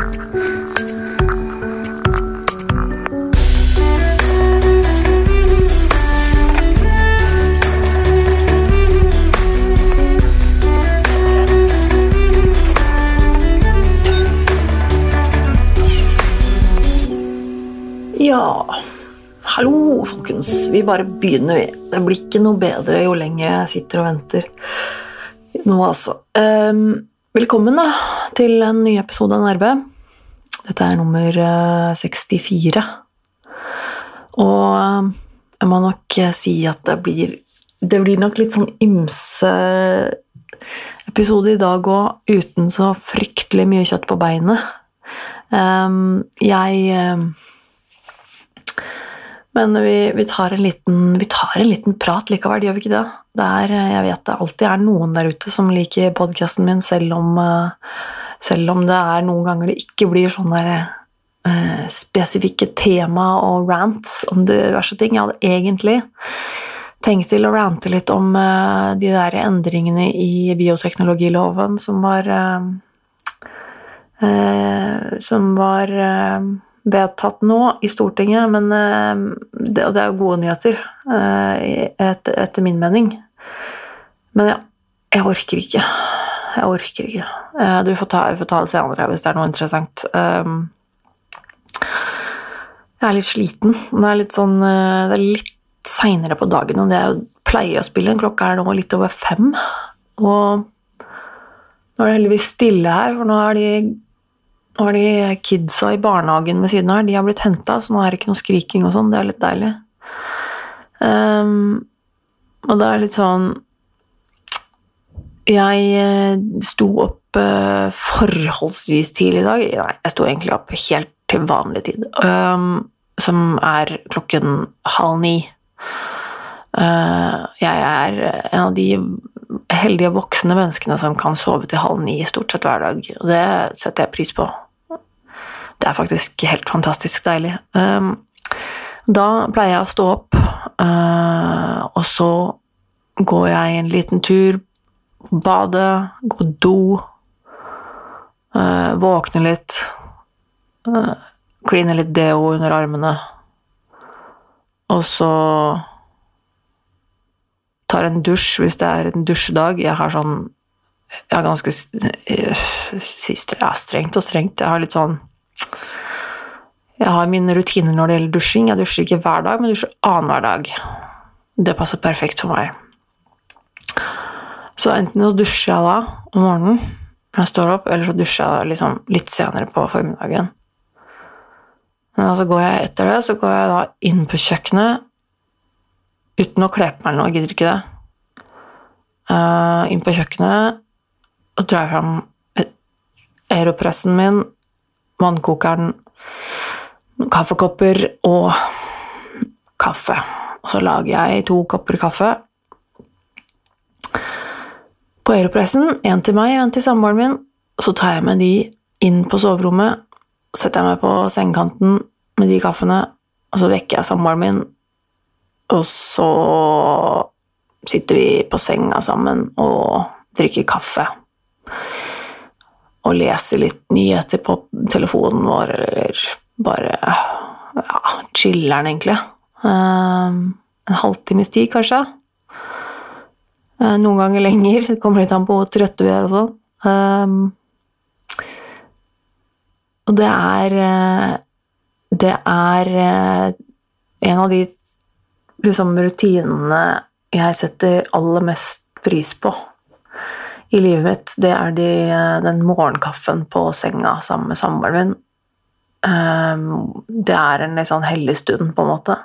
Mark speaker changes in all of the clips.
Speaker 1: Ja Hallo, folkens. Vi bare begynner, vi. Det blir ikke noe bedre jo lenger jeg sitter og venter. Nå, altså. Um, velkommen da, til en ny episode av Nerve. Dette er nummer eh, 64. Og eh, jeg må nok eh, si at det blir Det blir nok litt sånn ymse episode i dag òg, uten så fryktelig mye kjøtt på beinet. Ehm, jeg eh, men vi, vi, tar liten, vi, tar en liten, prat likevel, gjør vi ikke det? det er, jeg vet det alltid er noen der ute som liker podkasten min, selv om, selv om, det er noen ganger det ikke blir sånne der, eh, spesifikke tema og rants om diverse ting. Jeg hadde egentlig tenkt til å rante litt om eh, de der endringene i bioteknologiloven som var eh, Som var vedtatt nå i Stortinget, men det, og det er jo gode nyheter, etter, etter min mening. Men ja, jeg orker ikke. Jeg orker ikke. Du får ta, får ta det senere hvis det er noe interessant. Jeg er litt sliten. Det er litt sånn er litt seinere på dagen enn det jeg pleier å spille. Klokka er nå litt over fem. Og nå er det heldigvis stille her, for nå er de nå er de kidsa i barnehagen ved siden her, de har blitt henta, så nå er det ikke noe skriking og sånn. Det er litt deilig. Um, og det er litt sånn Jeg sto opp uh, forholdsvis tidlig i dag. Nei, jeg sto egentlig opp helt til vanlig tid, um, som er klokken halv ni. Uh, jeg er en av de heldige voksne menneskene som kan sove til halv ni stort sett hver dag. Og det setter jeg pris på. Det er faktisk helt fantastisk deilig. Um, da pleier jeg å stå opp, uh, og så går jeg en liten tur, bade, gå på do, uh, våkne litt, uh, kline litt deo under armene, og så tar en dusj hvis det er en dusjedag. Jeg har sånn Jeg har ganske Sist ja, strengt og strengt. Jeg har litt sånn Jeg har mine rutiner når det gjelder dusjing. Jeg dusjer ikke hver dag, men dusjer annenhver dag. Det passer perfekt for meg. Så enten så dusjer jeg da om morgenen jeg står opp, eller så dusjer jeg liksom litt senere på formiddagen. Men altså går jeg etter det, så går jeg da inn på kjøkkenet uten å kle på meg eller noe. Jeg gidder ikke det. Uh, inn på kjøkkenet og drar fram aeropressen min, vannkokeren, kaffekopper og kaffe. Og så lager jeg to kopper kaffe på aeropressen. Én til meg, én til samboeren min. Så tar jeg med de inn på soverommet, setter jeg meg på sengekanten med de kaffene, og så vekker jeg samboeren min og så sitter vi på senga sammen og drikker kaffe. Og leser litt nyheter på telefonen vår, eller bare ja, chiller'n, egentlig. Um, en halvtimes tid, kanskje. Uh, noen ganger lenger. Det kommer litt an på hvor trøtte vi er og sånn. Um, og det er uh, Det er uh, en av de liksom rutinene jeg setter aller mest pris på i livet mitt, det er de, den morgenkaffen på senga sammen med samboeren min. Um, det er en litt sånn hellig stund, på en måte.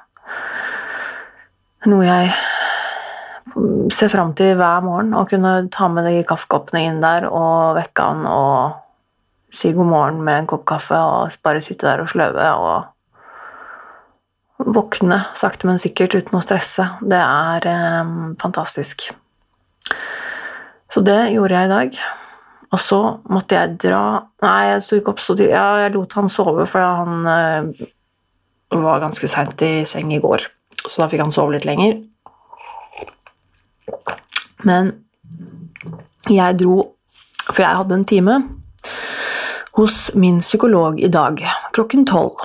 Speaker 1: Noe jeg ser fram til hver morgen. Å kunne ta med de kaffekoppene inn der og vekke han og si god morgen med en kopp kaffe og bare sitte der og sløve og våkne sakte, men sikkert uten å stresse. Det er eh, fantastisk. Så det gjorde jeg i dag. Og så måtte jeg dra Nei, jeg sto ikke opp så tidlig. Ja, jeg lot han sove, for han eh, var ganske seint i seng i går. Så da fikk han sove litt lenger. Men jeg dro For jeg hadde en time hos min psykolog i dag klokken tolv.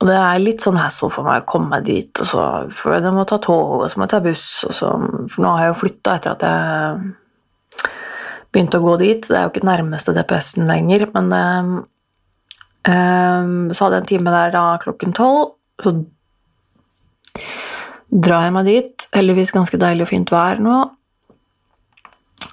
Speaker 1: Og det er litt sånn hassle for meg å komme meg dit, så, for jeg må ta tog, og så må jeg ta buss, så, for nå har jeg jo flytta etter at jeg begynte å gå dit. Det er jo ikke nærmeste DPS-en lenger, men um, så hadde jeg en time der da klokken tolv. Så drar jeg meg dit. Heldigvis ganske deilig og fint vær nå.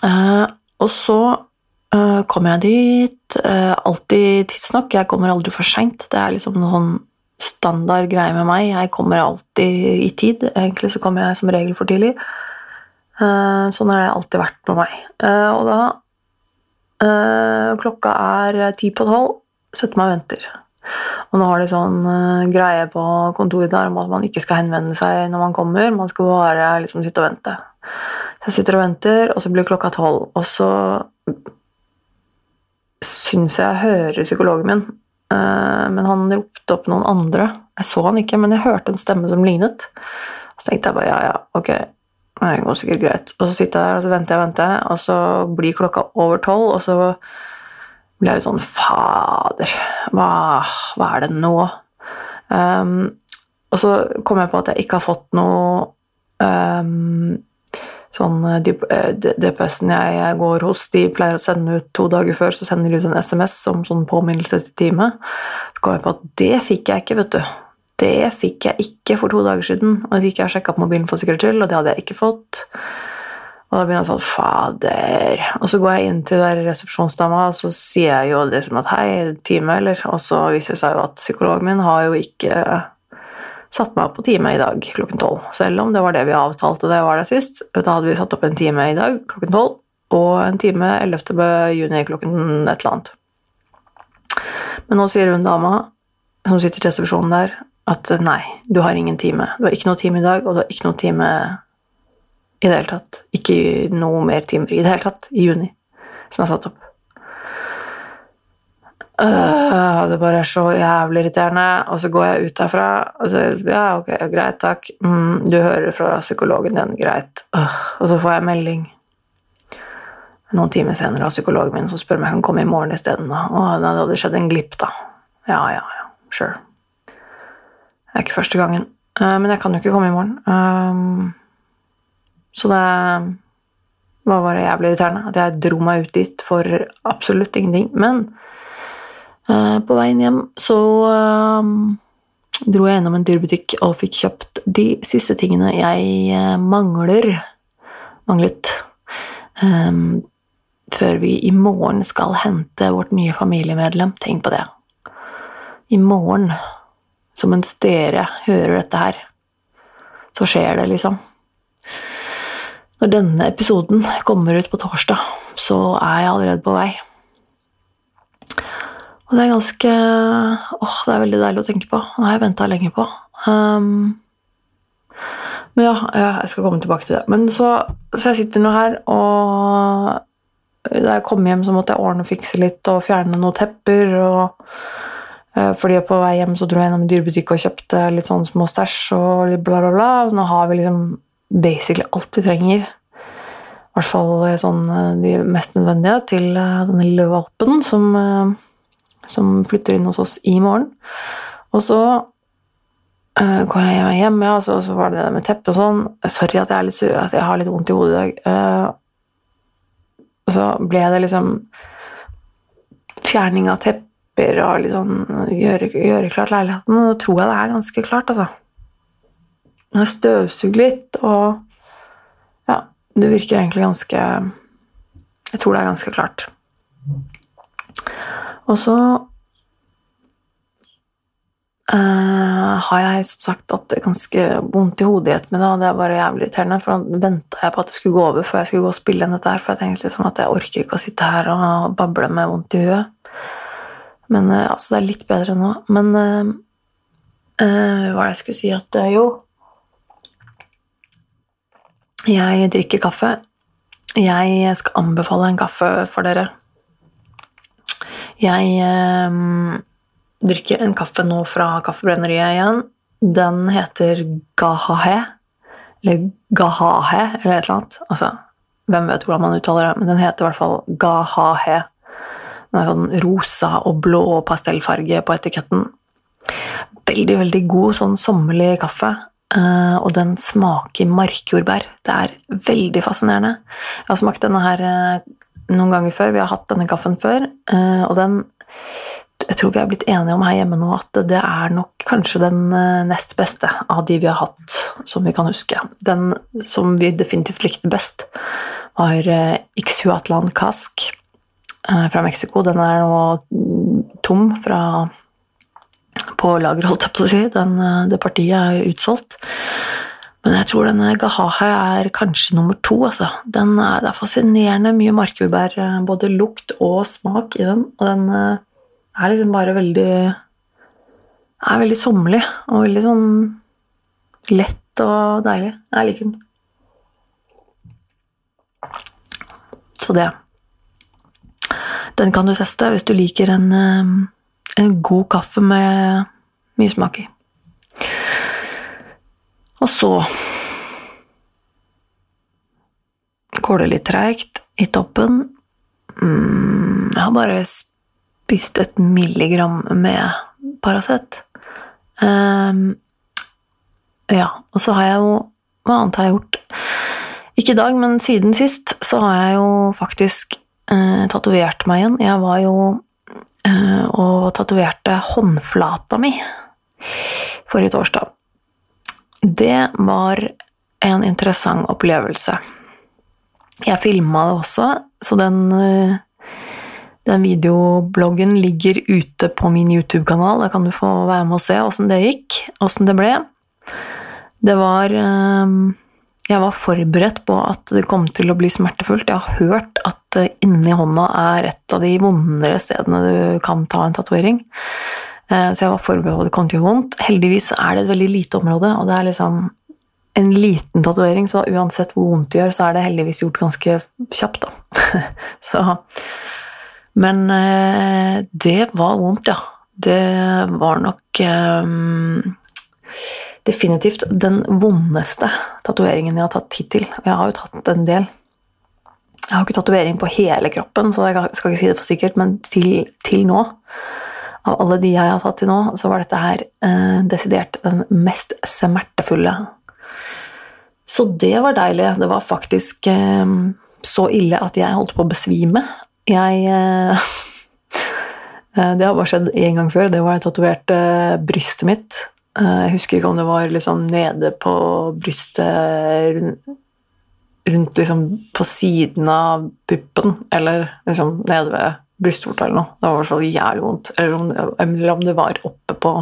Speaker 1: Uh, og så uh, kommer jeg dit. Uh, alltid tidsnok. Jeg kommer aldri for seint. Det er liksom noen sånn standard greie med meg. Jeg kommer alltid i tid. Egentlig så kommer jeg som regel for tidlig. Uh, sånn har det alltid vært med meg. Uh, og da uh, Klokka er ti på tolv. Setter meg og venter. Og nå har de sånn greie på kontoret der om at man ikke skal henvende seg når man kommer. Man skal bare liksom sitte og vente. Så jeg sitter og venter, og så blir klokka tolv. Og så syns jeg jeg hører psykologen min uh, men han ropte opp noen andre. Jeg så han ikke, men jeg hørte en stemme som lignet. Så tenkte jeg bare ja, ja, ok, det går sikkert greit. Og så sitter jeg der og så venter jeg og venter, og så blir klokka over tolv, og så blir jeg litt sånn Fader, hva, hva er det nå? Um, og så kom jeg på at jeg ikke har fått noe um, sånn eh, eh, DPS-en jeg går hos, de pleier å sende ut to dager før, så sender de ut en SMS som sånn påminnelse til teamet. Så kom jeg på at det fikk jeg ikke, vet du. Det fikk jeg ikke for to dager siden. Og det gikk jeg og sjekka på mobilen for sikkerhets skyld, og det hadde jeg ikke fått. Og da begynner jeg sånn Fader. Og så går jeg inn til resepsjonsdama, og så sier jeg jo det som at hei, time, eller? Og så viser det seg jo at psykologen min har jo ikke satt meg opp på time i dag klokken tolv. Selv om det var det vi avtalte det var der sist. Da hadde vi satt opp en time i dag klokken tolv og en time 11. juni klokken et eller annet. Men nå sier hun dama som sitter i resepsjonen der, at nei, du har ingen time. Du har ikke noe time i dag, og du har ikke noe time i det hele tatt. Ikke noe mer timer i det hele tatt i juni som er satt opp. Uh, det bare er så jævlig irriterende. Og så går jeg ut derfra, og så Ja, ok, greit, takk. Mm, du hører fra psykologen din, greit. Uh, og så får jeg melding noen timer senere av psykologen min som spør om jeg kan komme i morgen isteden. Og det hadde skjedd en glipp, da. Ja, ja, ja, sure. Det er ikke første gangen. Uh, men jeg kan jo ikke komme i morgen. Um, så det var bare jævlig irriterende at jeg dro meg ut dit for absolutt ingenting. Men uh, på veien hjem så uh, dro jeg gjennom en dyrebutikk og fikk kjøpt de siste tingene jeg uh, mangler manglet um, før vi i morgen skal hente vårt nye familiemedlem. Tenk på det. I morgen, som mens dere hører dette her, så skjer det, liksom. Når denne episoden kommer ut på torsdag, så er jeg allerede på vei. Og det er ganske åh, det er veldig deilig å tenke på. Det har jeg venta lenge på. Um, men ja, jeg skal komme tilbake til det. Men så, så jeg sitter nå her, og da jeg kom hjem, så måtte jeg ordne og fikse litt og fjerne noen tepper. og uh, fordi på vei hjem så dro jeg en dyrebutikk og kjøpte litt sånn små stæsj og litt bla, bla, bla. Så nå har vi liksom basically alt vi trenger. I hvert fall sånn eh, de mest nødvendige til uh, denne lille valpen som som flytter inn hos oss i morgen. Og så går jeg hjem, ja, så, så var det det med teppet og sånn. Sorry at jeg er litt sur, at jeg har litt vondt i hodet i dag. Og så ble det liksom fjerning av tepper og litt sånn gjøre, gjøre klart leiligheten. Og nå tror jeg det er ganske klart, altså. Jeg har litt, og det virker egentlig ganske Jeg tror det er ganske klart. Og så uh, har jeg som sagt hatt ganske vondt i hodet i ettermiddag, og det er bare jævlig irriterende, for da venta jeg på at det skulle gå over før jeg skulle gå og spille inn dette her, for jeg tenkte liksom at jeg orker ikke å sitte her og bable med vondt i huet. Men uh, altså, det er litt bedre nå. Men uh, hva er det jeg skulle si at Jo. Jeg drikker kaffe. Jeg skal anbefale en kaffe for dere. Jeg eh, drikker en kaffe nå fra Kaffebrenneriet igjen. Den heter Gahahe. Eller Gahahe, eller et eller annet. Altså, hvem vet hvordan man uttaler det, men den heter i hvert fall Gahahe. Den er sånn rosa og blå pastellfarge på etiketten. Veldig, veldig god sånn sommerlig kaffe. Uh, og den smaker markjordbær. Det er veldig fascinerende. Jeg har smakt denne her uh, noen ganger før. Vi har hatt denne kaffen før, uh, og den Jeg tror vi er blitt enige om her hjemme nå at det er nok kanskje den nest beste av de vi har hatt, som vi kan huske. Den som vi definitivt likte best, var Ixhuatlan Cask fra Mexico. Den er nå tom fra på lager, holdt jeg på å si. Den, eh, det partiet er utsolgt. Men jeg tror denne Gahaha er kanskje nummer to. Altså. Den er, det er fascinerende mye markjordbær, eh, både lukt og smak i den. Og den eh, er liksom bare veldig er veldig sommerlig og veldig sånn lett og deilig. Jeg liker den. Så det. Den kan du teste hvis du liker en en god kaffe med mye smak i. Og så går det litt treigt i toppen. Mm, jeg har bare spist et milligram med Paracet. Um, ja, og så har jeg jo Hva annet har jeg gjort? Ikke i dag, men siden sist så har jeg jo faktisk uh, tatovert meg igjen. Jeg var jo Eh, og tatoverte håndflata mi forrige torsdag. Det var en interessant opplevelse. Jeg filma det også, så den, eh, den videobloggen ligger ute på min YouTube-kanal. Da kan du få være med og se åssen det gikk, åssen det ble. Det var eh, jeg var forberedt på at det kom til å bli smertefullt. Jeg har hørt at eh, inni hånda er et av de vondere stedene du kan ta en tatovering. Eh, så jeg var forberedt på at det kom til å gjøre vondt. Heldigvis er det et veldig lite område, og det er liksom en liten tatovering, så uansett hvor vondt det gjør, så er det heldigvis gjort ganske kjapt, da. så Men eh, det var vondt, ja. Det var nok um, definitivt den vondeste tatoveringen jeg har tatt hittil. Jeg har jo tatt en del. Jeg har ikke tatovering på hele kroppen, så jeg skal ikke si det for sikkert, men til, til nå Av alle de jeg har tatt til nå, så var dette her eh, desidert den mest smertefulle. Så det var deilig. Det var faktisk eh, så ille at jeg holdt på å besvime. Jeg eh, eh Det har bare skjedd én gang før. Det var jeg tatoverte brystet mitt Eh, jeg husker ikke om det var liksom nede på brystet rundt, liksom på siden av puppen, eller liksom nede ved brystvorta eller noe. Det var i hvert fall jævlig vondt. Eller om, eller om, det var oppe på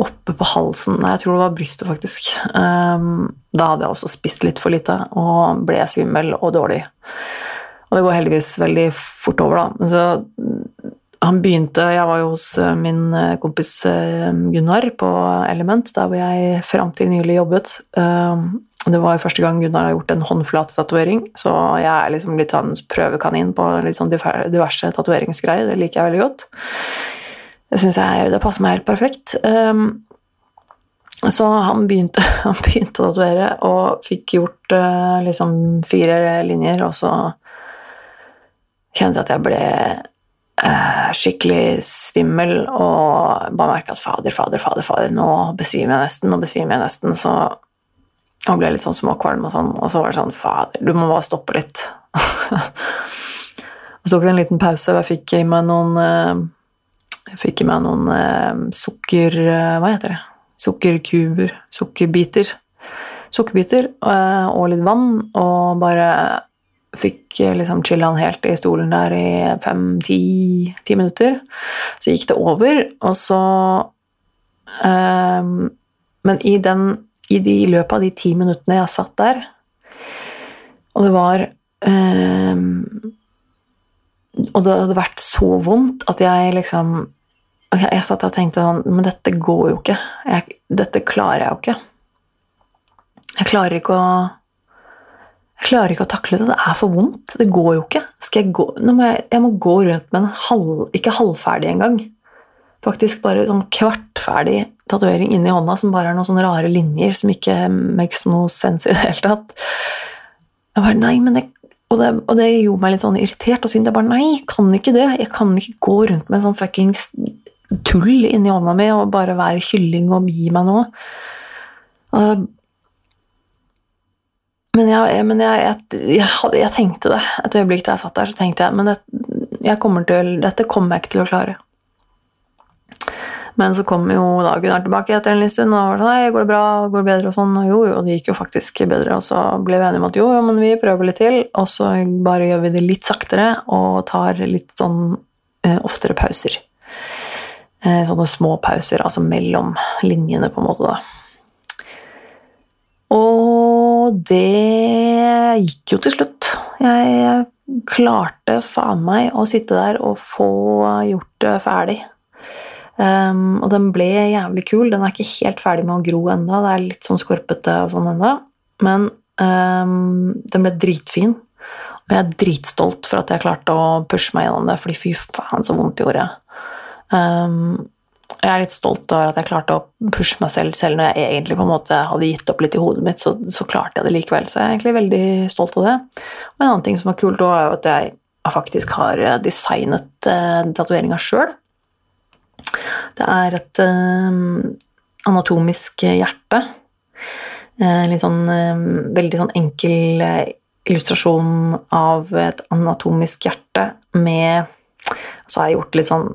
Speaker 1: oppe på halsen. Nei, jeg tror det var brystet, faktisk. Um, da hadde jeg også spist litt for lite og ble svimmel og dårlig. Og det går heldigvis veldig fort over, da. Så han begynte Jeg var jo hos eh, min eh, kompis eh, Gunnar på Element, der hvor jeg fram til nylig jobbet. Det var første gang Gunnar har gjort en håndflatetatovering, så jeg er liksom litt sånn prøvekanin på sånn diverse tatoveringsgreier. Det liker jeg veldig godt. Det syns jeg det passer meg helt perfekt. Så han begynte, han begynte å tatovere og fikk gjort liksom fire linjer, og så kjente jeg at jeg ble skikkelig svimmel og bare merka at fader, fader, fader, fader, nå besvimer jeg nesten, nå besvimer jeg nesten. Så og ble litt sånn småkvalm og sånn, og så var det sånn Fader, du må bare stoppe litt. så tok vi en liten pause, og jeg fikk i meg noen eh, Jeg fikk i meg noen eh, sukker... Eh, hva heter det? Sukkerkuber. Sukkerbiter. Sukkerbiter og litt vann, og bare fikk eh, liksom chilla han helt i stolen der i fem-ti ti minutter. Så gikk det over, og så um, Men i, den, i de løpet av de ti minuttene jeg satt der, og det var um, Og det hadde vært så vondt at jeg liksom Jeg, jeg satt og tenkte sånn Men dette går jo ikke. Jeg, dette klarer jeg jo ikke. Jeg klarer ikke å jeg klarer ikke å takle det. Det er for vondt. Det går jo ikke. Skal jeg, gå? Må jeg, jeg, må gå rundt med en halv, ikke halvferdig engang. Faktisk bare sånn kvartferdig tatovering inni hånda som bare er noen sånne rare linjer som ikke makes no sense i det hele tatt. Jeg bare Nei, men det, og, det, og det gjorde meg litt sånn irritert og sint. Jeg bare nei, jeg kan ikke det. Jeg kan ikke gå rundt med sånn fuckings tull inni hånda mi og bare være kylling og gi meg noe. Uh, men, jeg, men jeg, jeg, jeg, tenkte det et øyeblikk da jeg satt der, så tenkte jeg men det, kommer til, dette kommer jeg ikke til å klare. Men så kom jo da Gunnar tilbake etter en liten stund og var sånn Hei, går det bra? Går det bedre? Og sånn. Og jo, jo, det gikk jo faktisk bedre. Og så ble vi enige om at jo, jo, men vi prøver litt til, og så bare gjør vi det litt saktere og tar litt sånn eh, oftere pauser. Eh, sånne små pauser, altså mellom linjene, på en måte, da. Og det gikk jo til slutt. Jeg klarte faen meg å sitte der og få gjort det ferdig. Um, og den ble jævlig kul. Den er ikke helt ferdig med å gro ennå. Det er litt sånn skorpete sånn ennå. Men um, den ble dritfin. Og jeg er dritstolt for at jeg klarte å pushe meg gjennom det, fordi fy faen, så vondt gjorde jeg. Um, jeg er litt stolt over at jeg klarte å pushe meg selv, selv når jeg egentlig på en måte hadde gitt opp litt i hodet mitt, så, så klarte jeg det likevel. Så jeg er egentlig veldig stolt av det. Og en annen ting som var kult, er at jeg faktisk har designet uh, tatoveringa sjøl. Det er et uh, anatomisk hjerte. Uh, litt sånn uh, veldig sånn enkel illustrasjon av et anatomisk hjerte med Så har jeg gjort litt sånn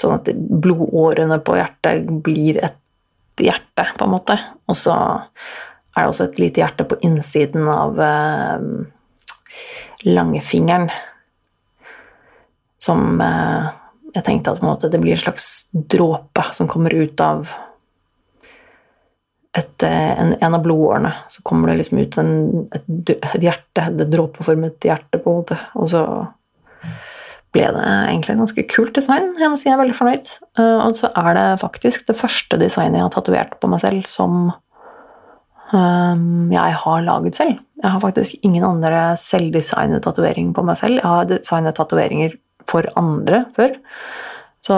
Speaker 1: sånn at blodårene på hjertet blir et hjerte, på en måte. Og så er det også et lite hjerte på innsiden av langfingeren som jeg tenkte at måte, det blir en slags dråpe som kommer ut av et, eh, en, en, av blodårene. Så kommer det liksom ut en, et, et, hjerte, et dråpeformet hjerte, på en måte. Og så ble det egentlig et ganske kult design. Jeg må si jeg er veldig fornøyd. Uh, og så er det faktisk det første designet jeg har tatovert på meg selv som um, jeg har laget selv. Jeg har faktisk ingen andre selvdesignet tatoveringer på meg selv. Jeg har designet tatoveringer for andre før. Så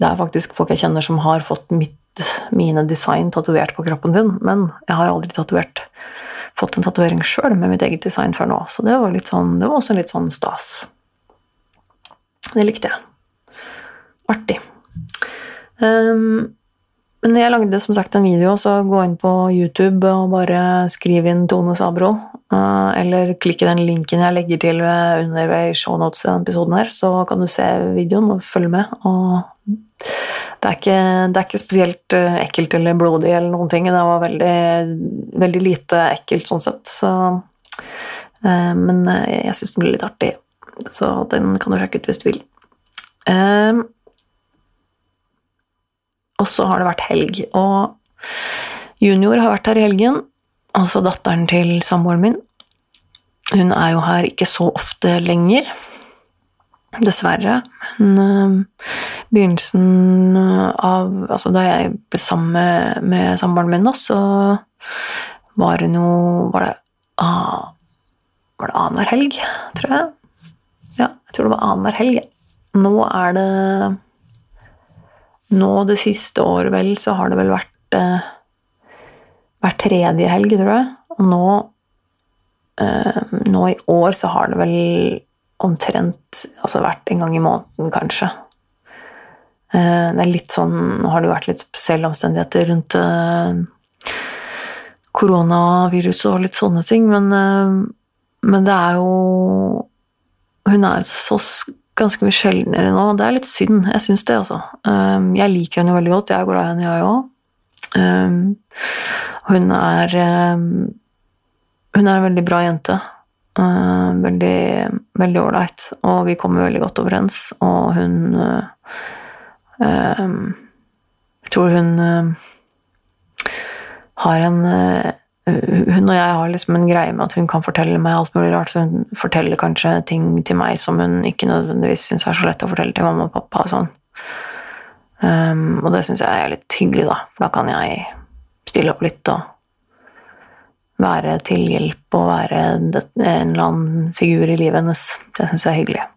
Speaker 1: det er faktisk folk jeg kjenner som har fått mitt, mine design tatovert på kroppen sin, men jeg har aldri tatovert fått en tatovering sjøl med mitt eget design før nå, så det var, sånn, det var også litt sånn stas. Det likte jeg. Artig. Um, men jeg lagde som sagt en video, så gå inn på YouTube og bare skriv inn Tone Sabro. Uh, eller klikk i den linken jeg legger til under ved shownotes i denne episoden her, så kan du se videoen og følge med. Og det er ikke, det er ikke spesielt eh, ekkelt eller blodig eller noen ting. Det var veldig, veldig lite ekkelt sånn sett. Så, uh, men jeg syns den ble litt artig, så den kan du sjekke ut hvis du vil. Og så har det vært helg. Og junior har vært her i helgen, altså datteren til samboeren min. Hun er jo her ikke så ofte lenger, dessverre. Men uh, begynnelsen av Altså da jeg ble sammen med, med samboeren min, så var det noe Var det ah, Var det annenhver helg, tror jeg? Tror det var annenhver helg. Nå er det nå det siste året, vel, så har det vel vært eh, hver tredje helg, tror jeg. Og nå, eh, nå i år så har det vel omtrent altså vært en gang i måneden, kanskje. Eh, det er litt sånn Nå har det vært litt spesielle omstendigheter rundt eh, koronaviruset og litt sånne ting, men, eh, men det er jo Hun er så ganske mye sjeldnere nå. Det er litt synd. Jeg syns det, altså. Um, jeg liker henne veldig godt. Jeg er glad i henne, jeg òg. Um, hun er um, Hun er en veldig bra jente. veldig veldig ålreit, og vi kommer veldig godt overens. Og hun Jeg tror hun har en hun og jeg har liksom en greie med at hun kan fortelle meg alt mulig rart, så hun forteller kanskje ting til meg som hun ikke nødvendigvis syns er så lett å fortelle til mamma og pappa sånn. Um, og det syns jeg er litt hyggelig, da, for da kan jeg stille opp litt og være til hjelp og være en eller annen figur i livet hennes. Det syns jeg er hyggelig.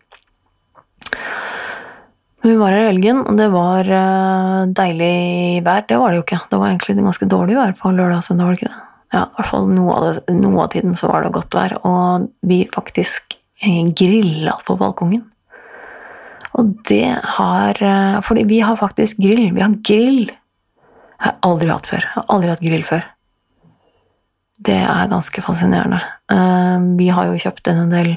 Speaker 1: Hun var her i helgen, og det var uh, deilig vær. Det var det jo ikke. Det var egentlig ganske dårlig vær på lørdag og søndag, var det ikke det? Ja, i hvert fall noe av, det, noe av tiden så var det godt vær, og vi faktisk eh, grilla på balkongen. Og det har eh, Fordi vi har faktisk grill. Vi har grill. Jeg har aldri hatt før. Jeg har aldri hatt grill før. Det er ganske fascinerende. Eh, vi har jo kjøpt en del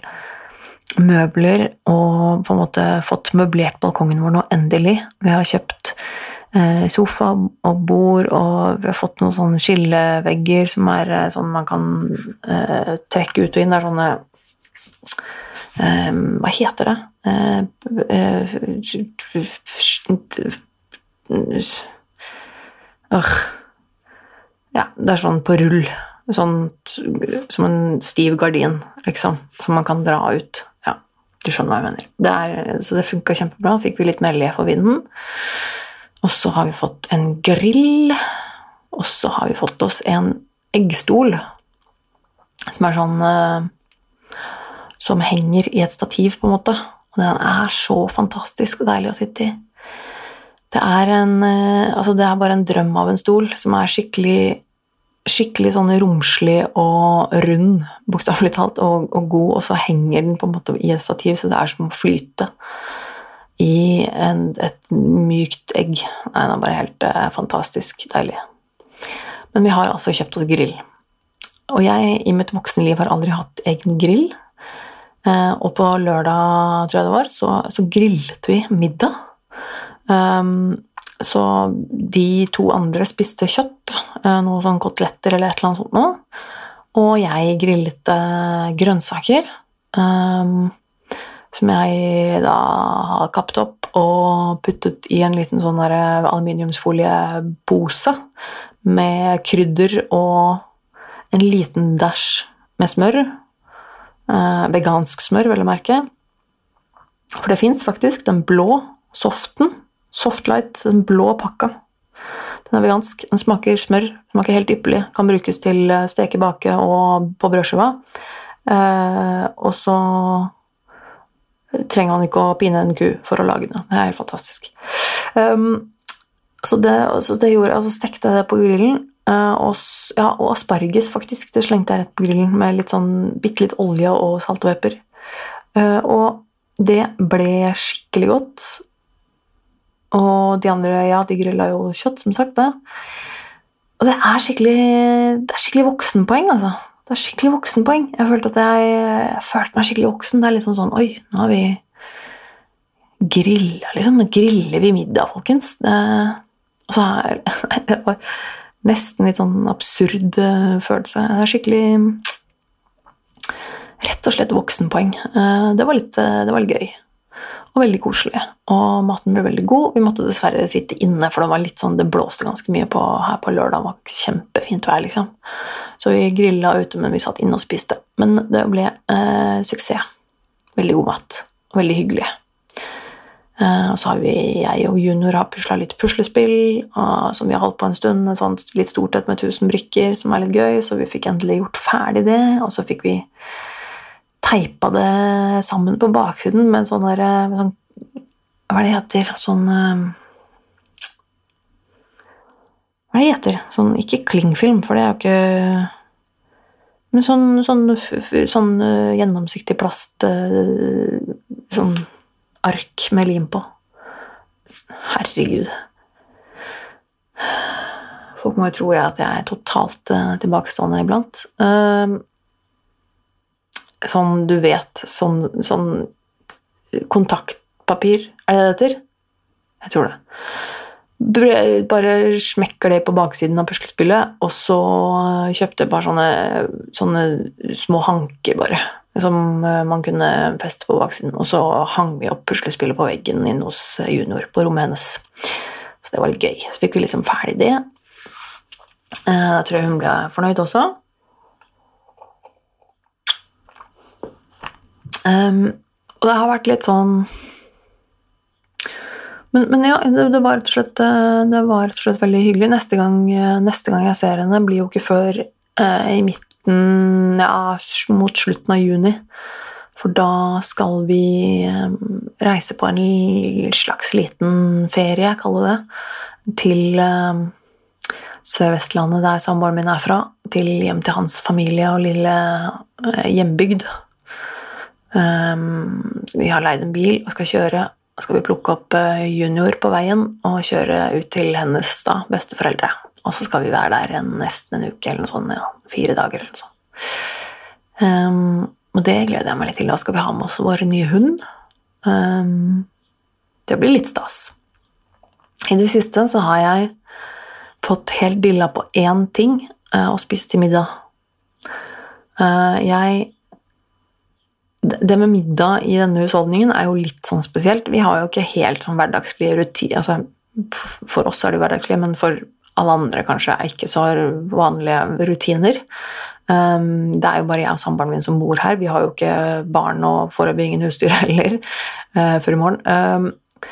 Speaker 1: møbler og på en måte fått møblert balkongen vår nå endelig. Vi har kjøpt sofa og bord, og vi har fått noen sånne skillevegger som er eh, sånn man kan eh, trekke ut og inn. Det er sånne eh, Hva heter det? Eh, øh. Ja, det er sånn på rull. Sånn som en stiv gardin, liksom, som man kan dra ut. Du skjønner hva jeg mener. Det er, så det funka kjempebra. Fikk vi litt mer le for vinden. Og så har vi fått en grill. Og så har vi fått oss en eggstol som er sånn uh, Som henger i et stativ, på en måte. Og den er så fantastisk og deilig å sitte i. Det er, en, uh, altså det er bare en drøm av en stol som er skikkelig skikkelig sånn romslig og rund, bokstavelig talt, og, og, god, og så henger den på en måte i et stativ, så det er som å flyte i en, et mykt egg. Nei, det er bare helt eh, fantastisk deilig. Men vi har altså kjøpt oss grill. Og jeg i mitt voksne liv har aldri hatt egen grill. Eh, og på lørdag, tror jeg det var, så, så grillet vi middag. Um, så de to andre spiste kjøtt, eh, noen sånn koteletter eller et eller annet sånt noe. Og jeg grillet eh, grønnsaker, um, som jeg da har kappet opp og puttet i en liten sånn aluminiumsfoliepose med krydder og en liten dæsj med smør. Uh, vegansk smør, vel å merke. For det fins faktisk den blå soften Softlight, den blå pakka. Den er vegansk. Den smaker smør. Den Smaker helt ypperlig. Kan brukes til eh, steke, bake og på brødskiva. Eh, og så trenger man ikke å pine en ku for å lage det. Det er helt fantastisk. Um, så, det, så det gjorde så stekte jeg det på grillen. Uh, og, ja, og, asparges, faktisk. Det slengte jeg rett på grillen med litt sånn bitte litt olje og salt og pepper. Uh, og det ble skikkelig godt. Og de andre, ja, de grilla jo kjøtt, som sagt. Da. Og det er skikkelig det er skikkelig voksenpoeng, altså. Det er skikkelig voksenpoeng. Jeg følte, jeg, jeg følte meg skikkelig voksen. Det er litt sånn sånn Oi, nå har vi grilla, liksom. Nå griller vi middag, folkens. Det, altså, Det var nesten litt sånn absurd eh, følelse. Det er skikkelig Rett og slett voksenpoeng. Eh, det var litt, eh, det var litt gøy og veldig koselig. Og maten ble veldig god. Vi måtte dessverre sitte inne, for det var litt sånn, det blåste ganske mye på, her på lørdag. Det var kjempefint vær, liksom. Så vi grilla ute, men vi satt inne og spiste. Men det ble eh, suksess. Veldig god mat. Og veldig hyggelig. Eh, og så har vi, jeg og junior har pusla litt puslespill og, som vi har holdt på en stund. Et sånt litt stort et med 1000 brikker som er litt gøy, så vi fikk endelig gjort ferdig det. Og så fikk vi teipa det sammen på baksiden med en sånn derre sånn, Hva er det heter? Sånn eh, Hva er det heter? Sånn, ikke klingfilm, for det er jo ikke Men sånn, sånn, sånn uh, gjennomsiktig plast Sånn ark med lim på. Herregud. Folk må jo tro at jeg er totalt tilbakestående iblant. Sånn du vet Sånn, sånn kontaktpapir, er det det heter? Jeg tror det. Bare smekker det på baksiden av puslespillet, og så kjøpte jeg bare sånne, sånne små hanker, bare. Som eh, man kunne feste på baksiden. Og så hang vi opp puslespillet på veggen inne hos junior på rommet hennes. Så det var litt gøy. Så fikk vi liksom ferdig det. Da eh, tror jeg hun ble fornøyd også. Um, og det har vært litt sånn men, men ja, det, det, var slett, eh, det, var rett og slett, veldig hyggelig. Neste gang, eh, neste gang, jeg ser henne, blir jo ikke før eh, i midten Ja, mot slutten av juni. For da skal vi eh, reise på en slags liten ferie, jeg kaller det, til eh, Sør-Vestlandet, der samboeren min er fra, til hjem til hans familie og lille eh, hjembygd. Um, vi har leid en bil og skal kjøre. Så skal vi plukke opp eh, junior på veien og kjøre ut til hennes da, besteforeldre. Og så skal vi være der en, nesten en uke eller noe sånt. Ja, fire dager eller noe sånt. Um, og det gleder jeg meg litt til. Da skal vi ha med oss vår nye hund. Um, det blir litt stas. I det siste så har jeg fått helt dilla på én ting og spist til middag. Uh, jeg det med middag i denne husholdningen er jo litt sånn spesielt. Vi har jo ikke helt sånn hverdagslige rutiner altså, For oss er det hverdagslige, men for alle andre kanskje er ikke så vanlige rutiner. Um, det er jo bare jeg og samboeren min som bor her. Vi har jo ikke barn og foreløpig ingen husdyr heller uh, før i morgen. Um,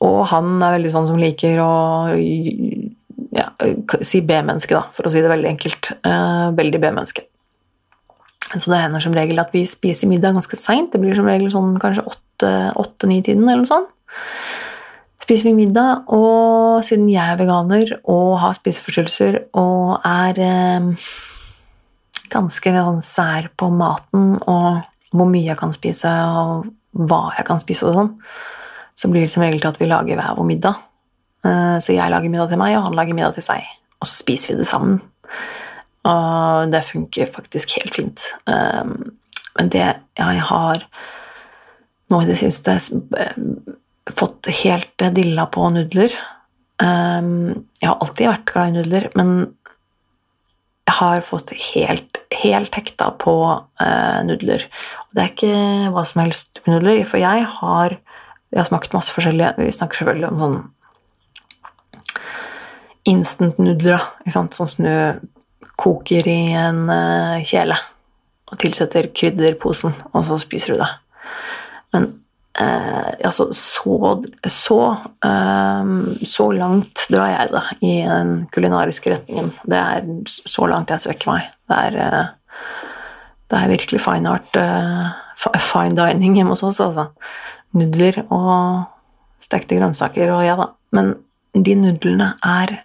Speaker 1: og han er veldig sånn som liker å ja, si B-menneske, da, for å si det veldig enkelt. Uh, veldig B-menneske. Så det hender som regel at vi spiser middag ganske seint. Det blir som regel sånn kanskje åtte-ni-tiden eller noe sånt. Spiser vi middag, og siden jeg er veganer og har spiseforstyrrelser og er eh, ganske sånn sær på maten og hvor mye jeg kan spise og hva jeg kan spise og sånn, så blir det som regel til at vi lager hver vår middag. Eh, så jeg lager middag til meg, og han lager middag til seg. Og så spiser vi det sammen. Og det funker faktisk helt fint. Um, men det jeg har nå i det siste fått helt dilla på nudler um, Jeg har alltid vært glad i nudler, men jeg har fått helt, helt hekta på uh, nudler. Og det er ikke hva som helst nudler, for jeg har, jeg har smakt masse forskjellige Vi snakker selvfølgelig om sånn instant-nudler, sånn som du koker i en uh, kjele og tilsetter krydderposen, og så spiser du det. Men eh, altså, så, så, eh, så langt drar jeg det i den kulinariske retningen. Det er så langt jeg strekker meg. Det er, eh, det er virkelig fine art, fine dining hjemme hos oss, altså. Nudler og stekte grønnsaker og ja da. Men de nudlene er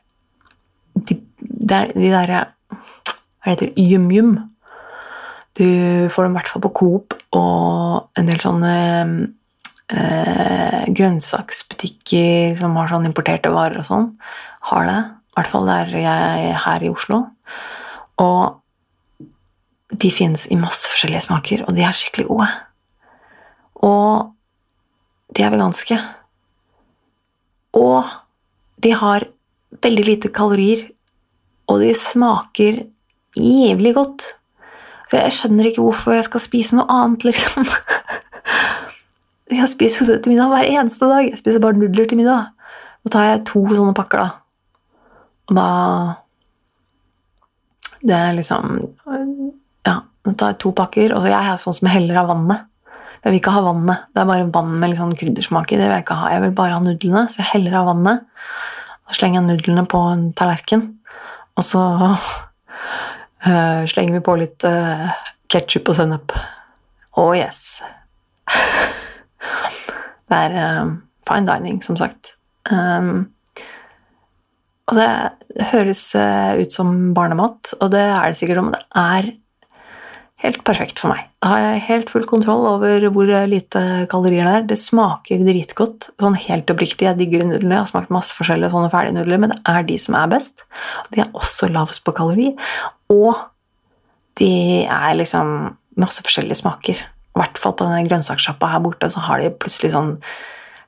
Speaker 1: de, de derre hva heter yum-yum. Du får dem i hvert fall på Coop og en del sånne eh, grønnsaksbutikker som har sånn importerte varer og sånn, har det. I hvert fall der jeg er her i Oslo. Og de fins i masse forskjellige smaker, og de er skikkelig gode. Og de er veganske. Og de har veldig lite kalorier, og de smaker jævlig godt. Så jeg skjønner ikke hvorfor jeg skal spise noe annet, liksom. Jeg spiser det til middag hver eneste dag. Jeg spiser bare nudler til middag. Så tar jeg to sånne pakker, da. Og da Det er liksom Ja, da tar jeg to pakker, og jeg er sånn som heller av vannet. Jeg vil ikke ha vannet. Det er bare vann med litt sånn kryddersmak i. Det vil jeg ikke ha. Jeg vil bare ha nudlene, så jeg heller av vannet. Så slenger jeg nudlene på en tallerken, og så Uh, slenger vi på litt uh, ketsjup og sennep. Oh yes! det er um, fine dining, som sagt. Um, og det høres ut som barnemat, og det er det sikkert, men det er helt perfekt for meg. Da har jeg helt full kontroll over hvor lite kalorier det er. Det smaker dritgodt. Sånn helt oppriktig, jeg digger de nudlene. Jeg har smakt masse forskjellige sånne ferdige nudler, men det er de som er best. De er også lavest på kalori. Og de er liksom masse forskjellige smaker. I hvert fall på denne grønnsakssjappa her borte så har de plutselig sånn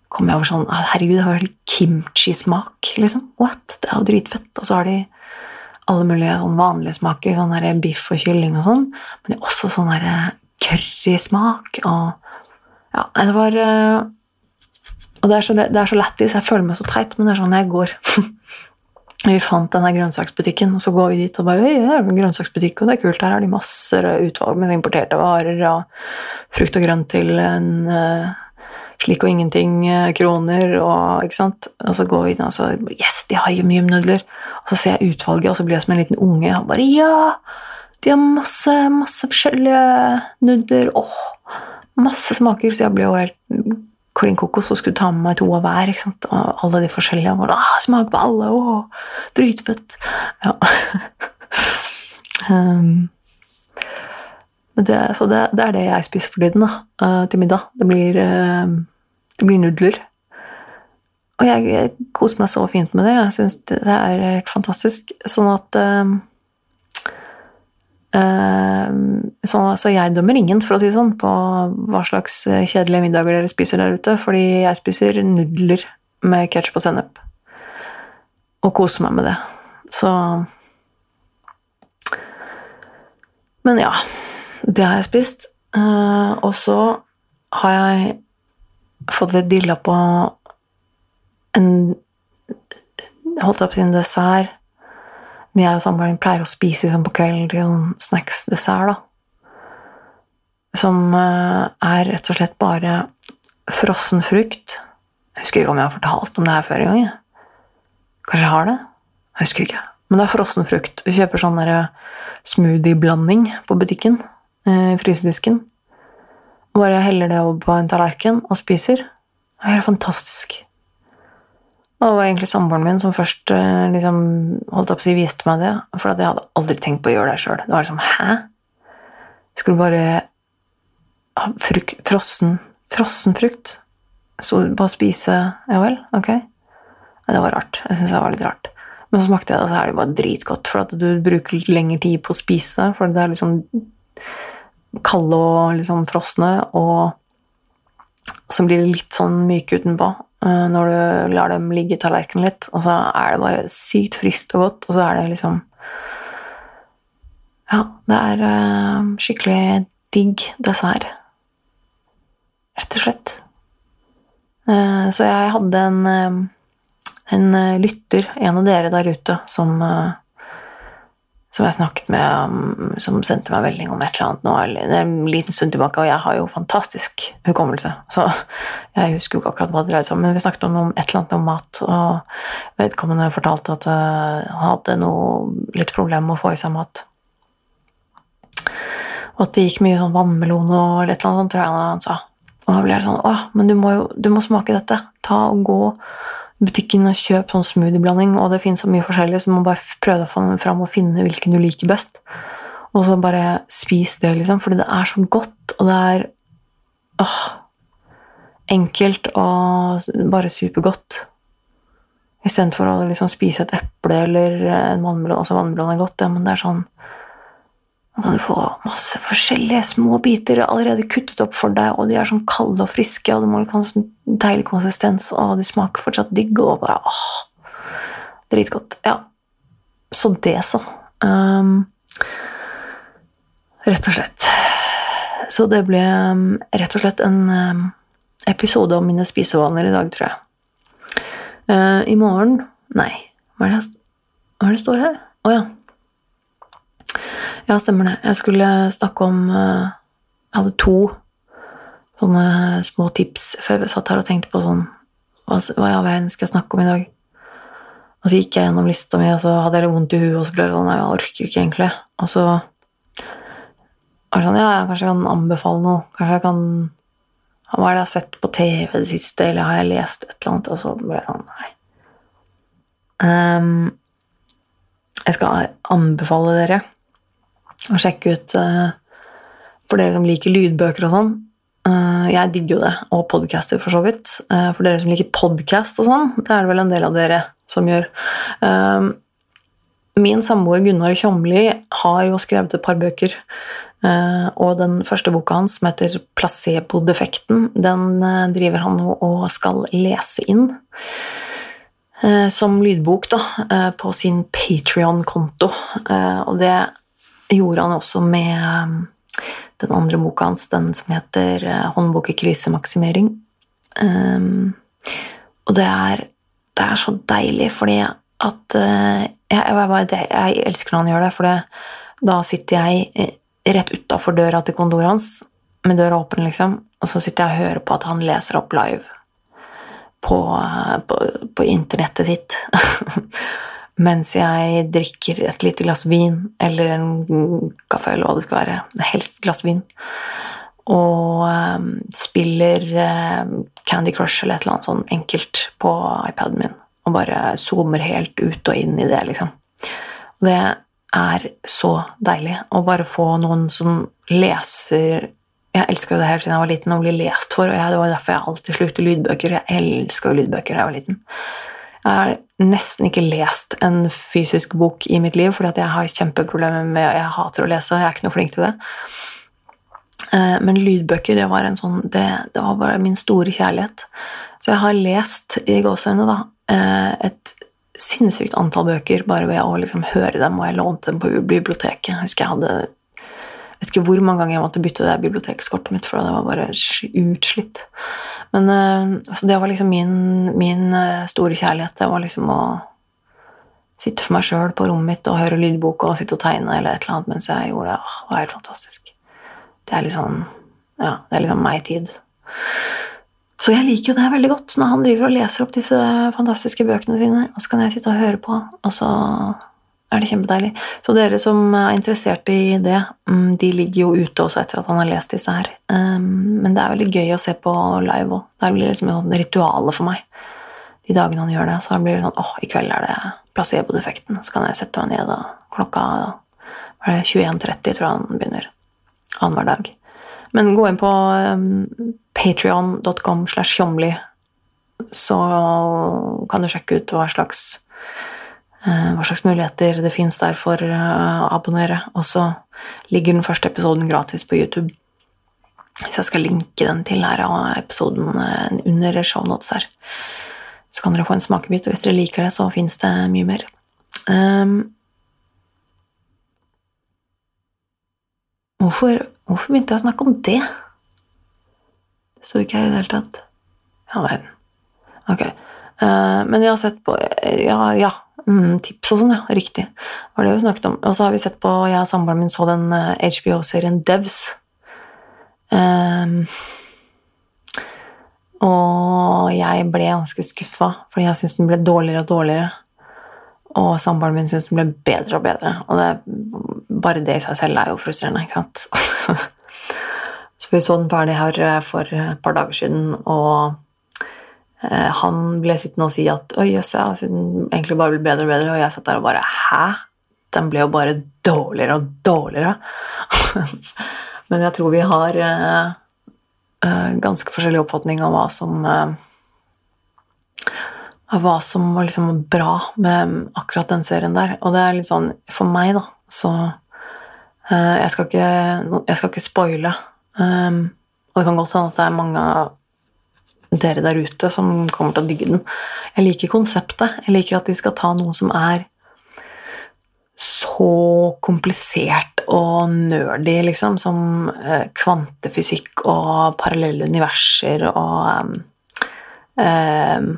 Speaker 1: kommer jeg over sånn Herregud, det har helt kimchi-smak, liksom. What? Det er jo dritfett. Og så har de alle mulige sånn vanlige smaker, sånn der biff og kylling og sånn. Men det er også sånn der currysmak og Ja, det var eh, Og det er så, det er så lættis. Jeg føler meg så teit, men det er sånn jeg går. vi fant denne grønnsaksbutikken, og så går vi dit og bare Oi, det er grønnsaksbutikk, og det er kult. Her har de masse utvalg med importerte varer og frukt og grønt til en uh, slik og ingenting uh, kroner, og ikke sant. Og så går vi inn og så Yes, de har yum-yum-nudler! Og så ser jeg utvalget, og så blir jeg som en liten unge. Og bare Ja! De har masse, masse forskjellige nudler. Åh! Masse smaker, så jeg blir jo helt klin kokos og skulle ta med meg to av hver. ikke sant? Og alle de forskjellige. Og bare, ah, Smak på alle! Åh! dritfett! Ja. Um, det, så det, det, er det jeg spiser for tiden da, uh, til middag. Det blir, uh, det blir nudler. Og jeg, jeg, koser meg så fint med det. Jeg syns det, det, er helt fantastisk. Sånn at øh, sånn, Så jeg dømmer ingen, for å si sånn, på hva slags kjedelige middager dere spiser der ute, fordi jeg spiser nudler med ketsjup og sennep. Og koser meg med det. Så Men ja. Det har jeg spist. og så har jeg fått litt dilla på en holdt opp sin dessert Men jeg og samboeren pleier å spise liksom på kvelden til noen snacks-dessert, da. Som eh, er rett og slett bare frossen frukt. Jeg husker ikke om jeg har fortalt om det her før engang. Kanskje jeg har det? Jeg husker ikke. Men det er frossen frukt. Du kjøper sånn smoothie-blanding på butikken. Eh, I frysedisken. Og bare heller det over på en tallerken og spiser. Det er helt fantastisk. Og det var egentlig samboeren min som først eh, liksom, holdt opp å si viste meg det. For jeg hadde aldri tenkt på å gjøre det sjøl. Det var liksom Hæ? Skulle bare ha fruk frossen, frossen frukt? Så bare spise Ja vel, ok. Det var rart. Jeg syns det var litt rart. Men så smakte jeg det, og så er det bare dritgodt. For at du bruker lengre tid på å spise, for det er liksom kalde og liksom frosne, og så blir litt sånn myke utenpå. Eh, når du lar dem ligge i tallerkenen litt. Og så er det bare sykt friskt og godt, og så er det liksom Ja, det er uh, skikkelig digg dessert. Rett og slett. Uh, så jeg hadde en, en lytter, en av dere der ute, som som jeg snakket med, um, som sendte meg melding om et eller annet nå, det er en liten stund tilbake, og jeg har jo fantastisk hukommelse, så jeg husker jo ikke akkurat hva det dreide seg om, men vi snakket om et eller annet om mat, og vedkommende fortalte at han uh, hadde noe litt problem med å få i seg mat. Og at det gikk mye sånn vannmelon og et eller annet sånt, tror jeg han sa. Og da ble jeg sånn Å, men du må jo du må smake dette. Ta og gå butikken og kjøp sånn smoothieblanding, og det finnes så mye forskjellig, så du må bare prøve få fram og finne hvilken du liker best. Og så bare spis det, liksom, fordi det er så godt, og det er åh, enkelt og bare supergodt. Istedenfor å liksom spise et eple eller en vannmelon. Altså vannmelon er godt, ja, men det er sånn nå kan du få masse forskjellige små biter allerede kuttet opp for deg, og de er sånn kalde og friske, og du må ha sånn deilig konsistens, og de smaker fortsatt digg, og bare åh, Dritgodt. Ja. Så det, så. Um, rett og slett. Så det ble um, rett og slett en um, episode om mine spisevaner i dag, tror jeg. Uh, I morgen Nei, hva er det, hva er det står her? Å oh, ja. Ja, stemmer det. Jeg skulle snakke om eh, Jeg hadde to sånne små tips før jeg satt her og tenkte på sånn Hva, i all verden skal jeg snakke om i dag? Og så gikk jeg gjennom lista mi, og så hadde jeg litt vondt i huet, og så ble det sånn jeg orker ikke egentlig. Og så var det sånn Ja, jeg kan anbefale noe. Kanskje jeg kan Hva er det jeg har sett på TV det siste, eller har jeg lest et eller annet? Og så ble det sånn Nei. Um, jeg skal anbefale dere og sjekke ut uh, For dere som liker lydbøker og sånn. Uh, jeg digger jo det, og podcaster for så vidt. Uh, for dere som liker podkast og sånn, det er det vel en del av dere som gjør. min samboer Gunnar Tjomli har jo skrevet et par bøker. og den første boka hans, som heter 'Placebo-defekten', den driver han nå og skal lese inn som lydbok da, på sin Patrion-konto. Og det gjorde han også med um, den andre boka hans, den som heter uh, 'Håndbok i krisemaksimering'. Um, og det er, det er, så deilig, fordi at uh, jeg, jeg, jeg, elsker når han gjør det, for da sitter jeg eh, rett utafor døra til kontoret hans, med døra åpen, liksom, og så sitter jeg og hører på at han leser opp live på, på, på internettet sitt. mens jeg drikker et lite glass vin eller en kaffe eller hva det skal være. Helst glass vin. Og um, spiller um, Candy Crush eller et eller annet sånn enkelt på iPaden min. Og bare zoomer helt ut og inn i det, liksom. Og det er så deilig. Å bare få noen som leser Jeg elska jo det her siden jeg var liten, å bli lest for, og jeg, det var derfor jeg alltid slukte lydbøker. Jeg elska lydbøker da jeg var liten. Jeg har nesten ikke lest en fysisk bok i mitt liv, fordi jeg har kjempeproblemer med Jeg hater å lese, og jeg er ikke noe flink til det. Eh, men lydbøker, det var, en sånn, det, det var bare min store kjærlighet. Så jeg har lest i gåseøynene eh, et sinnssykt antall bøker bare ved å liksom høre dem, og jeg lånte dem på biblioteket. Jeg husker jeg hadde vet ikke hvor mange ganger jeg måtte bytte det bibliotekskortet mitt, for det var bare utslitt. Men uh, altså det var liksom min, min uh, store kjærlighet. Det var liksom å sitte for meg sjøl på rommet mitt og høre lydbok og sitte og tegne eller et eller annet mens jeg gjorde det. Åh, det var helt fantastisk. Det er liksom Ja, det er liksom meg-tid. Så jeg liker jo det veldig godt når han driver og leser opp disse fantastiske bøkene sine, og så kan jeg sitte og høre på, og så er det kjempedeilig. Så dere som er interessert i det, mm, de ligger jo ute også etter at han har lest disse her. Um, men det er veldig gøy å se på live òg. Det blir liksom et ritual for meg de dagene han gjør det. Så blir det sånn åh, i kveld er det placebo-defekten. Så kan jeg sette meg ned, og klokka er det 21.30, tror jeg han begynner. Annenhver dag. Men gå inn på um, patrion.com slash tjomli, så kan du sjekke ut hva slags hva slags muligheter det fins der for eh, å abonnere. Og så ligger den første episoden gratis på YouTube. Så jeg skal linke den til her av episoden eh, under shownotes her. Så kan dere få en smakebit, og hvis dere liker det, så fins det mye mer. Um, hvorfor, hvorfor, begynte jeg å snakke om det? Det sto ikke her i det hele tatt. Ja verden. Ok. Uh, men jeg har sett på Ja, ja Mm, tips og sånn, ja. Riktig. Det var det vi snakket om. Og så har vi sett på Jeg og samboeren min så den HBO-serien eh, Devs. Um, og jeg ble ganske skuffa, fordi jeg syntes den ble dårligere og dårligere. Og samboeren min syntes den ble bedre og bedre. Og det, bare det i seg selv er jo frustrerende, ikke sant. så vi så den ferdig her eh, for et par dager siden, og han ble sittende og si at oi, jøss, ja, den egentlig bare ble bedre og bedre, og jeg satt der og bare hæ? Den ble jo bare dårligere og dårligere. Men jeg tror vi har uh, uh, ganske forskjellig oppfatning av hva som uh, av hva som var liksom bra med akkurat den serien der. Og det er litt sånn For meg, da, så jeg skal, ikke, ikke spoile. Um, og det kan godt hende at det er mange dere der ute som kommer til å digge den. Jeg liker konseptet. Jeg liker at de skal ta noe som er så komplisert og nerdy, liksom, som eh, kvantefysikk og parallelle universer og um,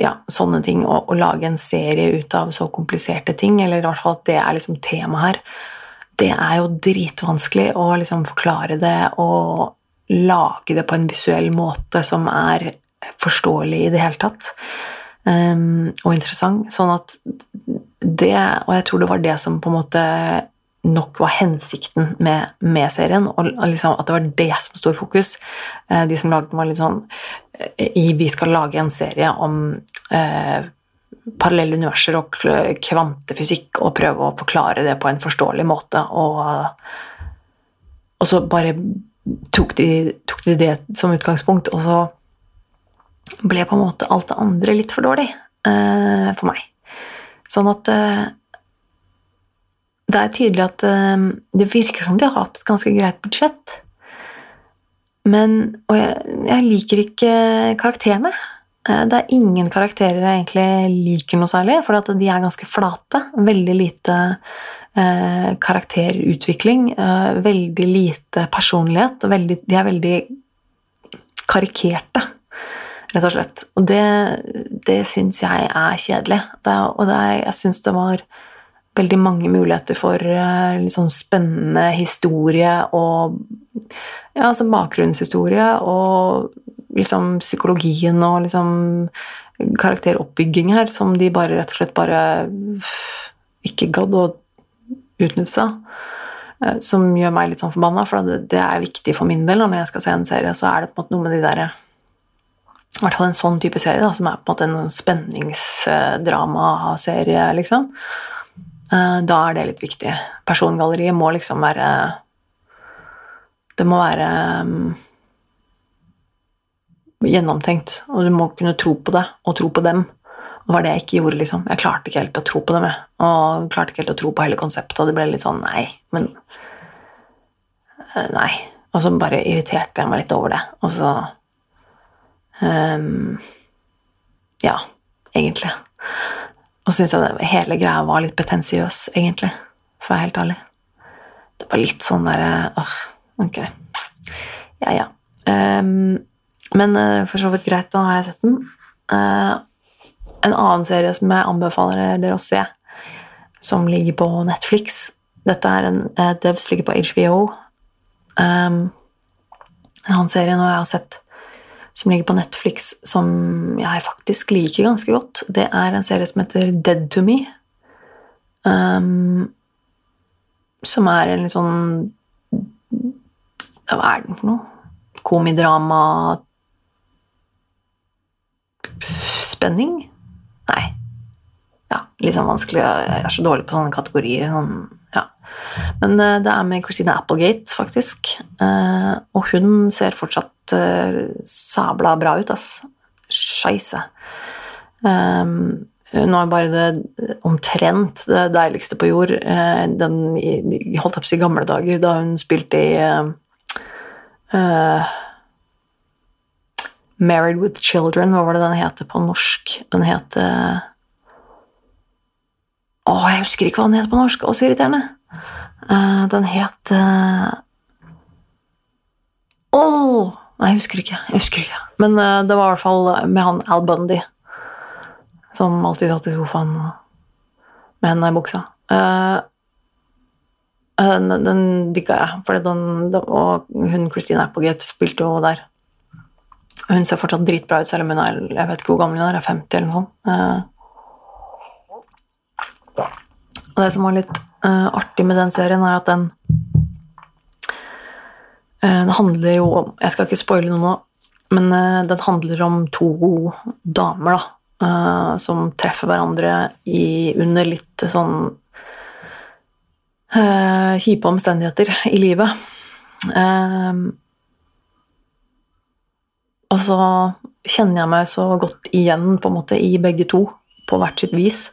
Speaker 1: ja, sånne ting. Og, lage en serie ut av så kompliserte ting, eller i hvert fall at det er liksom temaet her, det er jo dritvanskelig å liksom forklare det og lage det på en visuell måte som er forståelig i det hele tatt. Um, og interessant. Sånn at det Og jeg tror det var det som på en måte nok var hensikten med, med serien, og liksom at det var det som sto i fokus. Uh, de som lagde den, var litt sånn i, Vi skal lage en serie om uh, parallelle universer og kvantefysikk og prøve å forklare det på en forståelig måte. Og, og så bare tok de, tok de, det som utgangspunkt, og så ble på en måte alt det andre litt for dårlig eh, for meg. Sånn at eh, det er tydelig at eh, det virker som de har hatt et ganske greit budsjett. Men Og jeg, jeg liker ikke karakterene. Eh, det er ingen karakterer jeg egentlig liker noe særlig, for de er ganske flate. Veldig lite karakterutvikling. Eh, veldig lite personlighet. Veldig, de er veldig karikerte, rett og slett. Og det, det syns jeg er kjedelig. Det, og det, jeg syns det var veldig mange muligheter for eh, liksom spennende historie og ja, altså bakgrunnshistorie og liksom psykologien og liksom karakteroppbygging her som de bare rett og slett bare ikke gadd å utnytte seg. Eh, som gjør meg litt sånn forbanna, for det, er viktig for min del. Når jeg skal se en serie, så er det på en måte noe med de derre I hvert fall en sånn type serie, da, som er på en måte en spenningsdramaserie, liksom. eh, da er det litt viktig. Persongalleriet må liksom være Det må være um, gjennomtenkt, og du må kunne tro på det, og tro på dem. Var det jeg ikke gjorde, liksom. Jeg klarte ikke helt å tro på dem, jeg. Og klarte ikke helt å tro på hele konseptet, og det ble litt sånn nei, men Nei. Og så bare irriterte jeg meg litt over det, og så um, Ja, egentlig. Og så syns jeg det, hele greia var litt betensiøs, egentlig, for å være helt ærlig. Det var litt sånn derre åh, ok. Ja, ja. Um, men uh, for så vidt greit, da har jeg sett den. Uh, en annen serie som jeg anbefaler dere å se, som ligger på Netflix Dette er en uh, Devs ligger på HBO. Um, en annen serie nå jeg har sett som ligger på Netflix, som jeg faktisk liker ganske godt, det er en serie som heter Dead to Me. Um, som er en litt sånn Hva er den for noe? Komidrama Spenning? Nei. Ja, litt sånn vanskelig. Jeg er så dårlig på sånne kategorier. Sånn, ja. Men uh, det er med Christina Applegate, faktisk. Uh, og hun ser fortsatt uh, sabla bra ut, ass. Scheisse. Um, hun var bare det omtrent det deiligste på jord. Den holdt opp i gamle dager, da hun spilte i uh, Married with Children, hva var det den heter på norsk? Den heter Å, jeg husker ikke hva den heter på norsk. Også irriterende. irriterende. den het Å! Nei, jeg husker ikke. Jeg husker ikke. Men uh, det var i hvert fall med han Al Bundy, som alltid satt i sofaen med hendene i buksa. Uh, den, den digga jeg, for den, den, og hun Christine Applegate spilte jo der. Hun ser fortsatt dritbra ut, selv om hun er jeg vet ikke hvor gammel hun er, 50 eller noe sånt. Uh, og det som var litt artig med den serien, er at den uh, Den handler jo om Jeg skal ikke spoile noe nå, men uh, den handler om to damer da, eh, som treffer hverandre i, under litt sånn kjipe omstendigheter i livet. Og så kjenner jeg meg så godt igjen på en måte i begge to, på hvert sitt vis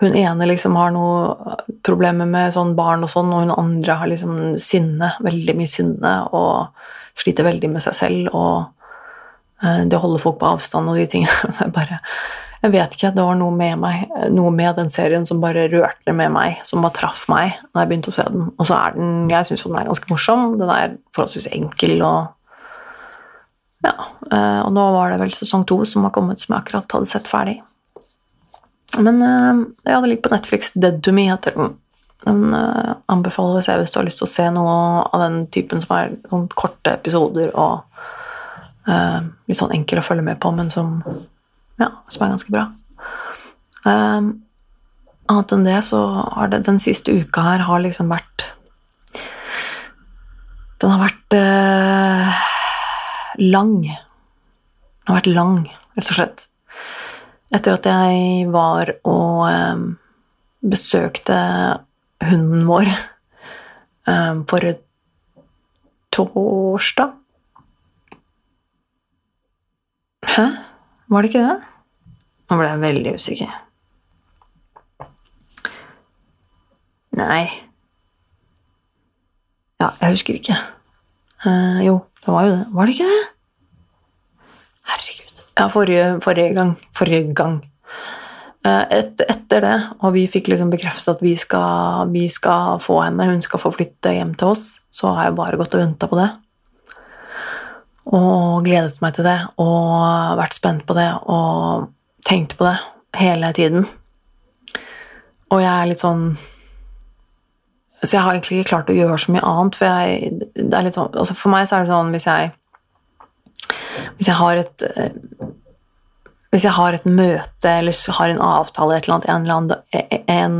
Speaker 1: hun ene liksom har noe problemer med sånn barn og sånn, og hun andre har liksom sinne, veldig mye sinne, og sliter veldig med seg selv og uh, det å holde folk på avstand og de tingene. Jeg bare Jeg vet ikke, det var noe med meg, noe med den serien som bare rørte med meg, som bare traff meg da jeg begynte å se den. Og så er den Jeg syns den er ganske morsom. Den er forholdsvis enkel og Ja. Uh, og nå var det vel sesong to som har kommet, som jeg akkurat hadde sett ferdig. Men jeg ja, det ligger på Netflix. Dead to me heter den. Den uh, anbefales jeg hvis du har lyst til å se noe av den typen som er sånn korte episoder og uh, litt sånn enkel å følge med på, men som, ja, som er ganske bra. Um, annet enn det så har det den siste uka her har liksom vært Den har vært uh, lang. Den har vært lang, rett og slett. Etter at jeg var og eh, besøkte hunden vår eh, for torsdag Hæ? Var det ikke det? Nå ble jeg veldig usikker. Nei Ja, jeg husker ikke. Uh, jo, det var jo det. Var det ikke det? Herregud. Ja, forrige, forrige gang. Forrige gang. Eh, et, etter det, og vi fikk liksom bekreftet at vi skal, vi skal, få henne, hun skal få flytte hjem til oss, så har jeg bare gått og venta på det. Og gledet meg til det, og vært spent på det, og tenkt på det hele tiden. Og jeg er litt sånn Så jeg har egentlig ikke klart å gjøre så mye annet, for jeg, sånn altså For meg så er det sånn hvis jeg hvis jeg har et eh, hvis jeg har et møte eller har en avtale et eller annet, en, eller annen, e, e, en,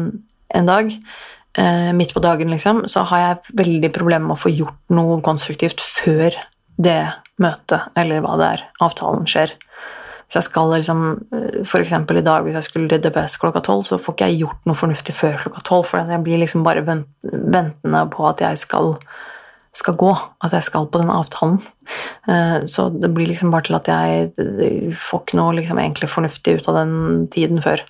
Speaker 1: en dag, eh, midt på dagen, liksom, så har jeg veldig problemer med å få gjort noe konstruktivt før det møtet, eller hva det er, avtalen skjer. Hvis jeg skal liksom For eksempel i dag, hvis jeg skulle til DPS klokka tolv, så får ikke jeg gjort noe fornuftig før klokka tolv, for jeg blir liksom bare ventende på at jeg skal, skal gå, at jeg skal på den avtalen. Eh, så det blir liksom bare til at jeg får ikke noe liksom egentlig fornuftig ut av den tiden før.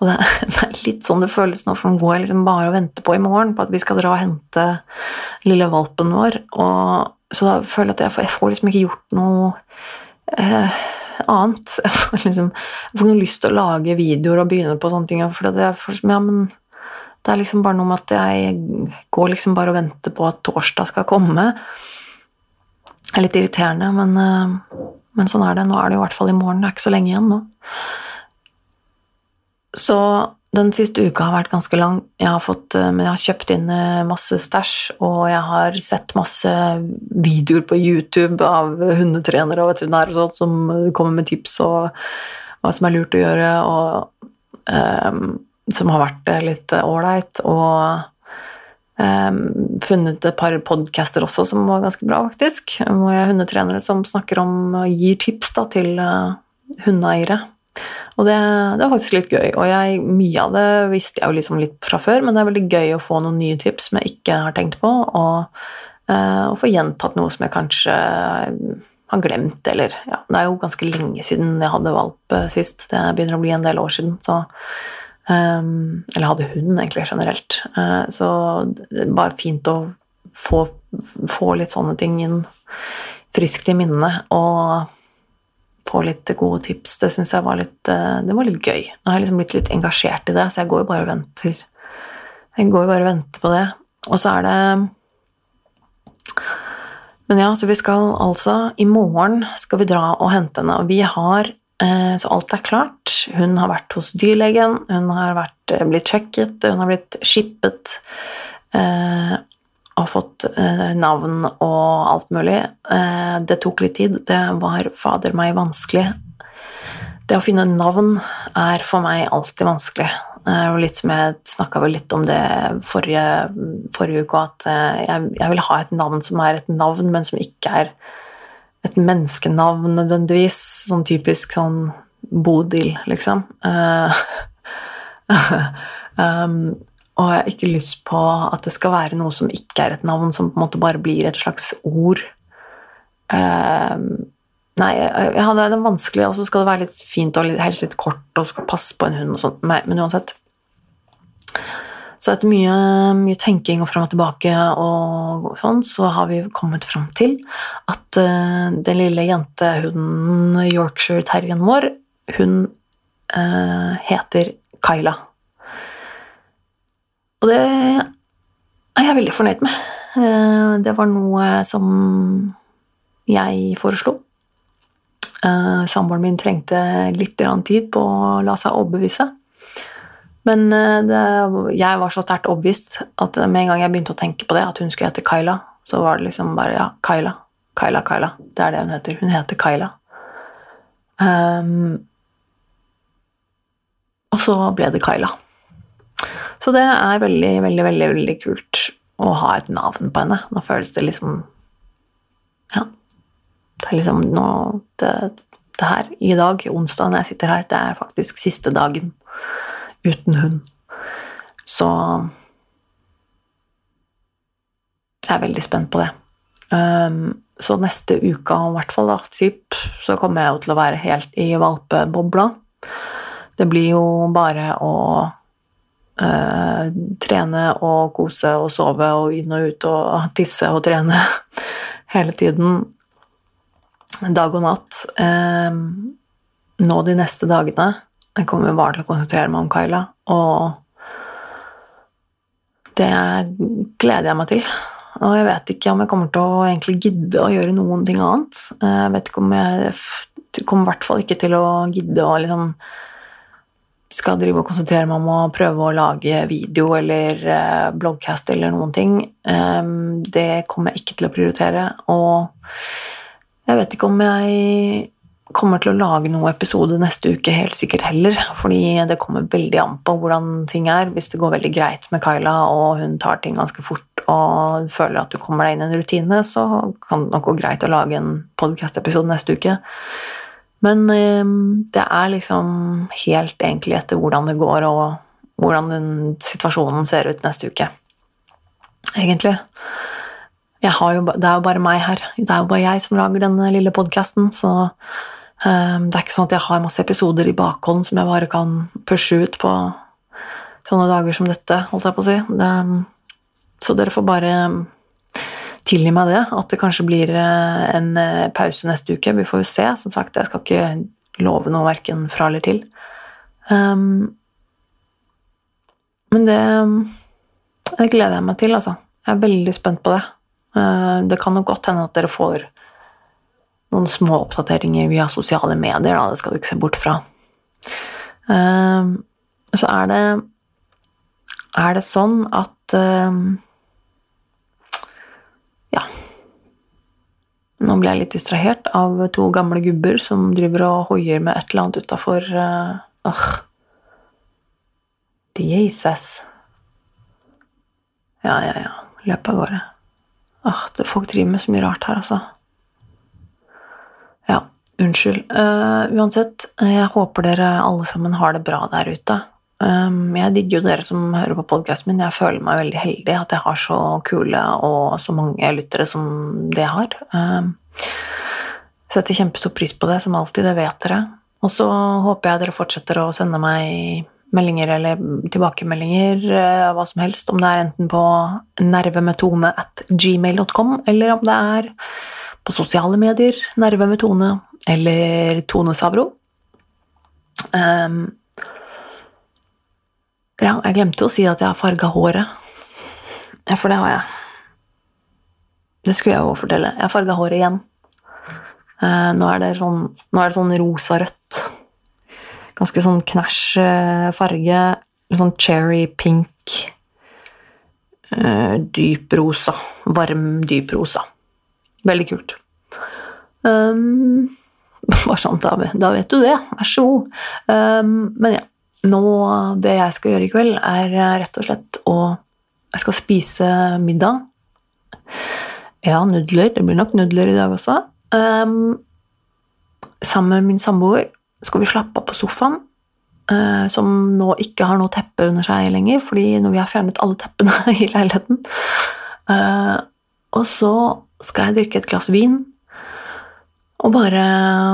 Speaker 1: Og det er litt sånn det føles nå, for nå går jeg liksom bare og venter på i morgen på at vi skal dra og hente lille valpen vår. Og, så da føler jeg at jeg får, jeg får liksom ikke gjort noe eh, annet. Jeg får liksom jeg får lyst til å lage videoer og begynne på sånne ting. For det, er, ja, men det er liksom bare noe med at jeg går liksom bare og venter på at torsdag skal komme. Det er litt irriterende, men, eh, men sånn er det. Nå er det i hvert fall i morgen. Det er ikke så lenge igjen nå. Så den siste uka har vært ganske lang. Jeg har, fått, eh, jeg har kjøpt inn eh, masse stæsj, og jeg har sett masse videoer på YouTube av hundetrenere og veterinærer og som kommer med tips og hva som er lurt å gjøre, og um, som har vært litt ålreit. Og um, funnet et par podcaster også som var ganske bra, faktisk. Hvor jeg er hundetrenere som snakker om og gir tips da, til uh, hundeeiere og det, det, var faktisk litt gøy. Og jeg, mye av det visste jeg jo liksom litt fra før, men det er veldig gøy å få noen nye tips som jeg ikke har tenkt på, og, uh, og få gjentatt noe som jeg kanskje har glemt, eller ja, Det er jo ganske lenge siden jeg hadde valp eh, sist. Det begynner å bli en del år siden. så um, Eller hadde hund, egentlig, generelt. Uh, så det er bare fint å få, få litt sånne ting inn friskt i minnet. og få litt gode tips. Det syns jeg var litt, eh, det var litt gøy. Nå har jeg liksom blitt litt engasjert i det, så jeg går jo bare og venter. Jeg går jo bare og venter på det. Og så er det Men ja, så vi skal altså I morgen skal vi dra og hente henne. Og vi har eh, Så alt er klart. Hun har vært hos dyrlegen, hun har vært, eh, blitt sjekket, hun har blitt shippet og fått eh, navn og alt mulig. Eh, det tok litt tid. Det var fader meg vanskelig. Det å finne navn er for meg alltid vanskelig. Og litt som jeg snakka vel litt om det forrige, forrige uke, at eh, jeg, jeg, vil ha et navn som er et navn, men som ikke er et menneskenavn nødvendigvis. Sånn typisk sånn Bodil, liksom. Um, og jeg har ikke lyst på at det skal være noe som ikke er et navn, som på en måte bare blir et slags ord. Uh, nei, ja, det er vanskelig, og så skal det være litt fint og helst litt kort, og skal passe på en hund og sånt, men uansett. Så etter mye, mye tenking og fram og tilbake og sånn, så har vi kommet fram til at uh, den lille jentehunden, Yorkshire terrieren vår, hun uh, heter Kyla. Og det er jeg veldig fornøyd med. Eh, det var noe som jeg foreslo. Eh, samboeren min trengte litt tid på å la seg overbevise. Men eh, det, jeg var så sterkt overbevist at med en gang jeg begynte å tenke på det, at hun skulle hete Kyla, så var det liksom bare ja, Kyla. Kyla, Kyla. Det er det hun heter. Hun heter Kyla. Um, og så ble det Kyla. Så det er veldig, veldig, veldig, veldig kult å ha et navn på henne. Nå føles det liksom Ja. Det er liksom nå det, det her i dag, onsdag, når jeg sitter her, det er faktisk siste dagen uten hund. Så jeg er veldig spent på det. Um, så neste uke, i hvert fall, da, så kommer jeg jo til å være helt i valpebobla. Det blir jo bare å eh, trene og kose og sove og inn og ut og tisse og trene hele tiden. Dag og natt. Eh, nå de neste dagene jeg kommer bare til å konsentrere meg om Kyla, og det gleder jeg meg til. Og jeg vet ikke om jeg kommer til å egentlig gidde å gjøre noen ting annet. Jeg vet ikke om jeg kommer i hvert fall ikke til å gidde å liksom skal drive og konsentrere meg om å prøve å lage video eller uh, bloggcast eller noen ting. Um, det kommer jeg ikke til å prioritere. Og jeg vet ikke om jeg kommer til å lage noen episode neste uke, helt sikkert heller. Fordi det kommer veldig an på hvordan ting er. Hvis det går veldig greit med Kyla, og hun tar ting ganske fort og føler at du kommer deg inn i en rutine, så kan det nok gå greit å lage en podkast-episode neste uke. Men eh, det er liksom helt egentlig etter hvordan det går, og hvordan den situasjonen ser ut neste uke. Egentlig. Jo, det er jo bare meg her. Det er jo bare jeg som lager denne lille podkasten, så um, det er ikke sånn at jeg har masse episoder i bakhånd som jeg bare kan pushe ut på sånne dager som dette, holdt jeg på å si. Det, så dere får bare tilgi meg det, at det kanskje blir eh, en eh, pause neste uke. Vi får jo se. Som sagt, jeg skal ikke love noe verken fra eller til. Um, men det, det gleder jeg meg til, altså. Jeg er veldig spent på det. Uh, det kan jo godt hende at dere får noen små oppdateringer via sosiale medier, da. Det skal du ikke se bort fra. Uh, så er det Er det sånn at uh, ja. Nå ble jeg litt distrahert av to gamle gubber som driver og hoier med et eller annet utafor Åh. uh. Jesus. Ja, ja, ja. Løp av gårde. Uh, folk driver med så mye rart her, altså. Ja, unnskyld. Uh, uansett, jeg håper dere alle sammen har det bra der ute. Um, jeg digger jo dere som hører på podkasten min. Jeg føler meg veldig heldig at jeg har så kule og så mange lyttere som det jeg har. Um, setter kjempestor pris på det, som alltid. Det vet dere. Og så håper jeg dere fortsetter å sende meg meldinger eller tilbakemeldinger, eh, hva som helst, om det er enten på nervemetone at gmail.com, eller om det er på sosiale medier, Nerve med Tone eller Tone Savro. Um, ja, jeg glemte å si at jeg har farga håret. Ja, for det har jeg. Det skulle jeg jo fortelle. Jeg har farga håret igjen. Uh, nå er sånn, nå er det sånn rosa-rødt. Ganske sånn knæsj uh, farge. Sånn cherry pink. Uh, dyp rosa. Varm, dyp rosa. Veldig kult. Um, bare sånn, da, da, vet du det. Vær så god. Um, men ja nå Det jeg skal gjøre i kveld, er eh, rett og slett å Jeg skal spise middag. Ja, nudler. Det blir nok nudler i dag også. Um, sammen med min samboer skal vi slappe av på sofaen, uh, som nå ikke har noe teppe under seg lenger, fordi når vi har fjernet alle teppene i leiligheten. Uh, og så skal jeg drikke et glass vin og bare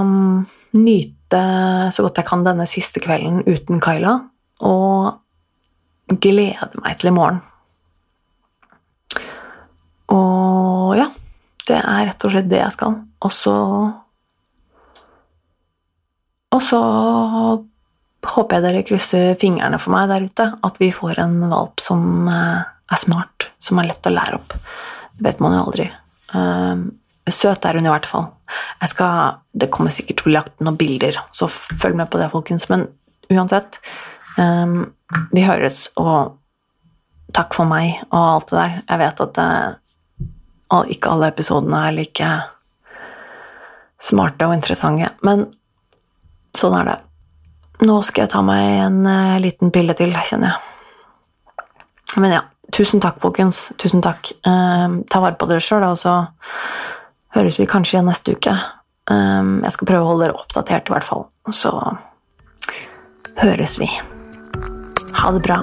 Speaker 1: um, nyte så godt jeg kan denne siste kvelden uten Kyla, og glede meg til i morgen. Og ja, det er rett og slett det jeg skal. Og så Og så håper jeg dere krysser fingrene for meg der ute, at vi får en valp som eh, er smart, som er lett å lære opp. Det vet man jo aldri. Søt er hun i hvert fall. Skal, det kommer sikkert til å bli lagt noen bilder, så følg med på det, folkens. Men uansett, um, vi høres, og takk for meg og alt det der. Jeg vet at det, eh, ikke alle episodene er like smarte og interessante, men sånn er det. Nå skal jeg ta meg en uh, liten pille til, kjenner jeg. Men ja, tusen takk, folkens. Tusen takk. Uh, ta vare på dere sjøl, og så høres vi kanskje igjen neste uke. Um, jeg skal prøve å holde dere oppdatert, i hvert fall. Så høres vi. Ha det bra.